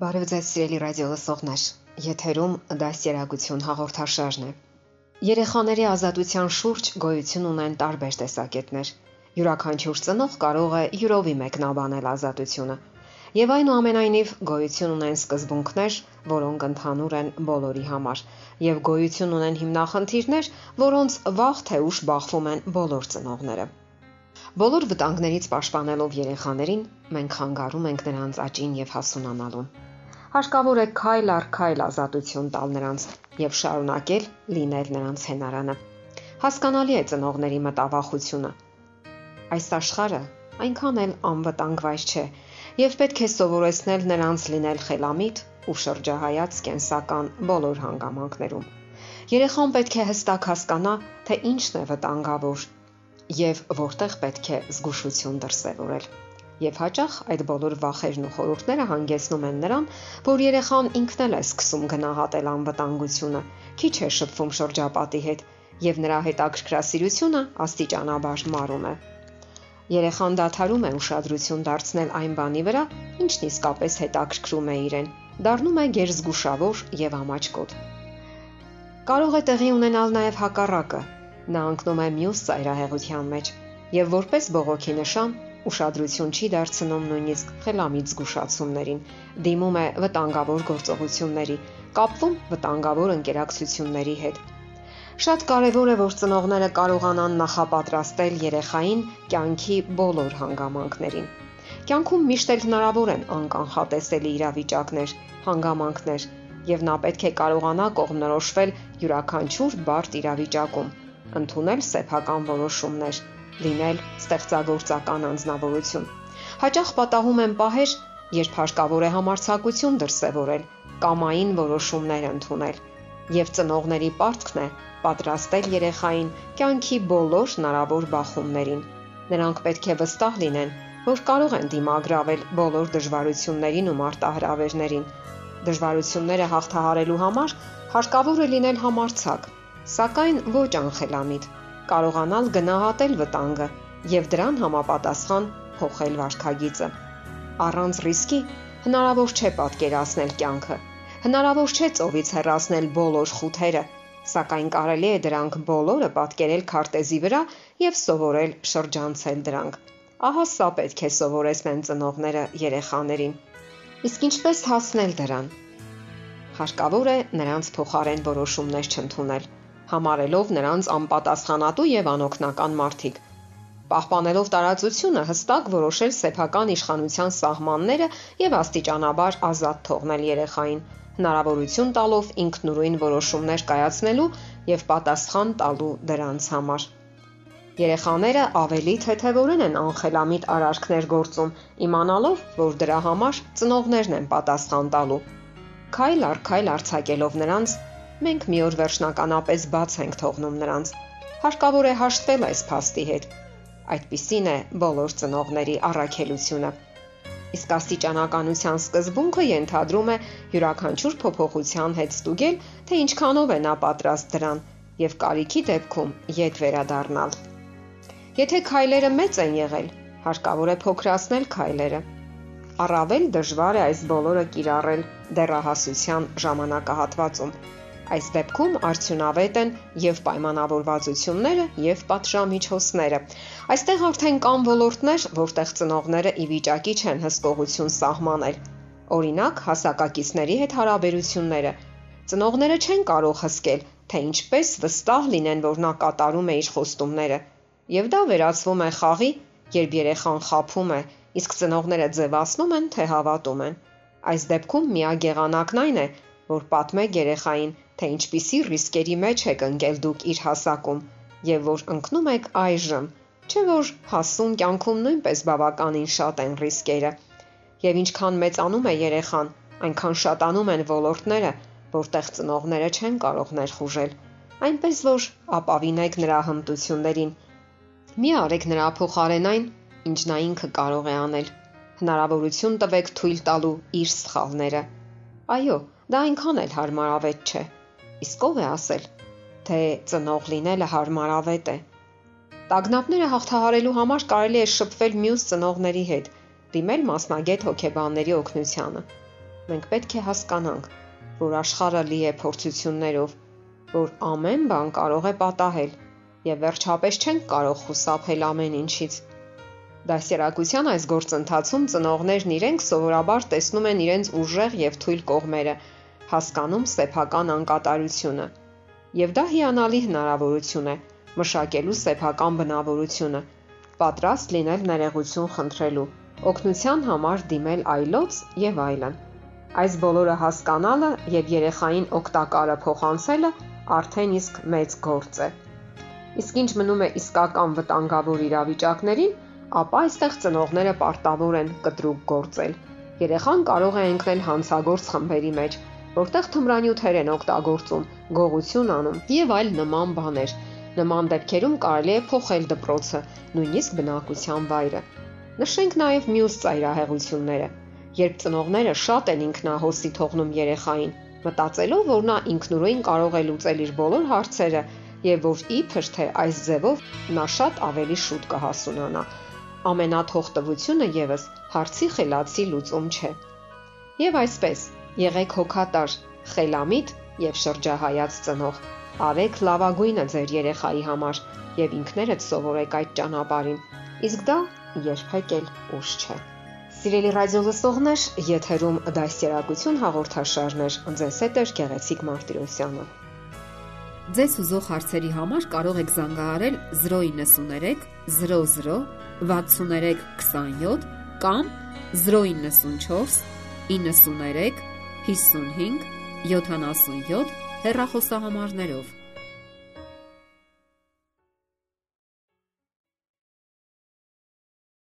Բարև ձեզ սիրելի ռադիո լսողներ։ Եթերում դասերակցություն հաղորդաշարն է։ Երեխաների ազատության շուրջ գոյություն ունեն տարբեր տեսակետներ։ Յուրաքանչյուր ծնող կարող է յուրովի մեկնաբանել ազատությունը։ Եվ այնուամենայնիվ գոյություն ունեն սկզբունքներ, որոնք ընդհանուր են բոլորի համար, եւ գոյություն ունեն հիմնախնդիրներ, որոնց վաղ թե ուշ բախվում են բոլոր ծնողները։ Բոլոր վտանգներից պաշտպանելով երեխաներին, մենք խանգարում ենք նրանց աճին եւ հասունանալուն։ Հարկավոր է քայլ առ քայլ ազատություն տալ նրանց եւ շարունակել լինել նրանց հենարանը։ Հասկանալի է ծնողների մտավախությունը։ Այս աշխարհը այնքան էլ անվտանգ վայր չէ եւ պետք է սովորեցնել նրանց լինել խելամիտ ու շրջահայաց կենսական բոլոր հանգամանքներում։ Երեխան պետք է հստակ հասկանա, թե ինչն է վտանգավոր եւ որտեղ պետք է զգուշություն դրսեւորել եւ հաճախ այդ բոլոր վախերն ու խորհուրդները հանգեցնում են նրան, որ երեխան ինքն էլ է սկսում գնահատել անվտանգությունը, քիչ է շփվում շրջապատի հետ եւ նրա հետաքրքրասիրությունը աստիճանաբար մարում է։ Երեխան դադարում է ուշադրություն դարձնել այն բանի վրա, ինչն իսկապես հետաքրքրում է իրեն, դառնում է գերզգուշավոր եւ ամաչկոտ։ Կարող է տեղի ունենալ նաեւ հակառակը։ Նա ընկնում է մյուս ծայրահեղության մեջ եւ որպես բողոքի նշան ուշադրություն չի դարձնում նույնիսկ խելամիտ զգուշացումներին, դիմում է վտանգավոր գործողությունների, կապվում վտանգավոր ընկերակցությունների հետ։ Շատ կարևոր է, որ ծնողները կարողանան նախապատրաստել երեխային կյանքի բոլոր հանգամանքներին։ Կյանքում միշտ էլ հնարավոր են անկանխատեսելի իրավիճակներ, հանգամանքներ, եւ նա պետք է կարողանա կողմնորոշվել յուրաքանչյուր բարդ իրավիճակում, ընդունել սեփական որոշումներ լինել ստեղծագործական անznավորություն։ Հաճախ պատահում են պահեր, երբ հարկավոր է համարցակություն դրսևորել, կամային որոշումներ ընդունել, եւ ծնողների պարտքն է պատրաստել երեխային կյանքի բոլոր հնարավոր բախումներին։ Նրանք պետք է վստահ լինեն, որ կարող են դիմագրավել բոլոր դժվարություններին ու մարտահրավերներին։ Դժվարությունները հաղթահարելու համար հարկավոր է լինել համարցակ, սակայն ոչ անխելամիտ կարողանալ գնահատել վտանգը եւ դրան համապատասխան փոխել վարքագիծը։ Առանց ռիսկի հնարավոր չէ պատկերացնել կյանքը։ Հնարավոր չէ ծովից հեռացնել բոլոր խութերը, սակայն կարելի է դրանք բոլորը պատկերել քարտեզի վրա եւ սովորել շրջանցել դրանք։ Ահա սա պետք է սովորեցնեն ծնողները երեխաներին։ Իսկ ինչպես հասնել դրան։ Հարկավոր է նրանց փոխարեն որոշումներ չընդունել համարելով նրանց անպատասխանատու եւ անօքնական մարդիկ։ Պահպանելով տարածությունը հստակ որոշել սեփական իշխանության սահմանները եւ աստիճանաբար ազատ թողնել երեխային, հնարավորություն տալով ինքնուրույն որոշումներ կայացնելու եւ պատասխան տալու դրանց համար։ Երեխաները ավելի թեթևորեն են անխելամիտ արարքներ գործում, իմանալով, որ դրա համար ծնողներն են պատասխան տալու։ Քայլ առ քայլ արցակելով նրանց մենք մի օր վերջնականապես բաց ենք թողնում նրանց։ Հարկավոր է հաշտվել այս փաստի հետ։ Այդպիսին է բոլոր ծնողների առաքելությունը։ Իսկ աստիճանականության սկզբունքը ենթադրում է յուրաքանչյուր փոփոխության հետ ստուգել, թե ինչքանով է նա պատրաստ դրան եւ կարիքի դեպքում յետ վերադառնալ։ Եթե քայլերը մեծ են եղել, հարկավոր է փոքրացնել քայլերը։ Առավել դժվար է այս բոլորը կիրառել դեռահասության ժամանակահատվածում Այս դեպքում արդյունավետ են եւ պայմանավորվածությունները եւ պատժամիջոցները։ Այստեղ արդեն կան ոլորտներ, որտեղ ծնողները ի վիճակի չեն հսկողություն սահմանել։ Օրինակ, հասակակիցների հետ հարաբերությունները։ Ծնողները չեն կարող հսկել, թե ինչպես վստահ լինեն, որ նա կատարում է իր խոստումները։ Եվ դա վերածվում է խաղի, երբ երեխան խափում է, իսկ ծնողները ձևացնում են, թե հավատում են։ Այս դեպքում միագեղանակն այն է, որ պատմեք երեխային, թե ինչպիսի ռիսկերի մեջ եք ընկել դուք իր հասակում եւ որ ընկնում եք այժմ, չէ որ հասուն կյանքում նույնպես բավականին շատ են ռիսկերը։ Եվ ինչքան մեծանում է երեխան, Այնքան շատանում են ոլորտները, որտեղ ծնողները չեն կարող ներխուժել, այնպես որ ապավինեք նրա հմտություններին։ Մի արեք նրա փոխարեն այն, ինչ նա ինքը կարող է անել։ Հնարավորություն տվեք թույլ տալու իր սխալները։ Այո, դա այնքան էլ հարմարավետ չէ։ Իսկ ով է ասել, թե ծնող լինելը հարմարավետ է։ Տագնապները հաղթահարելու համար կարելի է շփվել մյուս ծնողների հետ, դիմել մասնագետ հոգեբանների օգնությանը։ Մենք պետք է հասկանանք, որ աշխարհը լի է փորձություններով, որ ամեն բան կարող է պատահել եւ վերջապես չենք կարող խուսափել ամեն ինչից։ Դասերակցության այս գործընթացում ծնողներն իրենք սովորաբար տեսնում են իրենց ուժեղ եւ թույլ կողմերը, հասկանում սեփական անկատարությունը։ Եվ դա հիանալի հնարավորություն է, մշակելու սեփական բնավորությունը, պատրաստ լինել ներողություն խնդրելու, օգնության համար դիմել այլոց եւ այլն։ Այս բոլորը հասկանալը եւ երեխային օգտակարը փոխանցելը արդեն իսկ մեծ գործ է։ Իսկ ինչ մնում է իսկական վտանգավոր իրավիճակներին, ապա այստեղ ծնողները պարտավոր են կտրուկ գործել։ Երեխան կարող է ընկնել հանցագործ խմբերի մեջ, որտեղ թմրանյութեր են օգտագործում, գողություն անում եւ այլ նման բաներ, Նման դեպքերում կարելի է փոխել դպրոցը, նույնիսկ բնակության վայրը։ Նշենք նաև մյուս ծայրահեղությունները։ Երբ ծնողները շատ են ինքնահոսի թողնում երեխային, մտածելով, որ նա ինքնուրույն կարող է լուծել իր բոլոր հարցերը եւ որ իբր թե այս ձևով նա շատ ավելի շուտ կհասունանա։ Ամենաթողտվությունը եւս հարցի խելացի լուծում չէ։ Եվ այսպես, եղեք հոգատար, խելամիտ եւ շրջահայաց ծնող Արեք լավագույնը ձեր երեխայի համար եւ ինքներդ սովորեք այդ ճանապարհին։ Իսկ դա երբեք էլ ուշ չէ։ Սիրելի ռադիո լսողներ, եթերում դասերակցություն հաղորդաշարներ։ Ձեզ հետ է Գեղեցիկ Մարտիրոսյանը։ Ձեզ ուզող հարցերի համար կարող եք զանգահարել 093 00 63 27 կամ 094 93 55 77 հեռախոսահամարներով։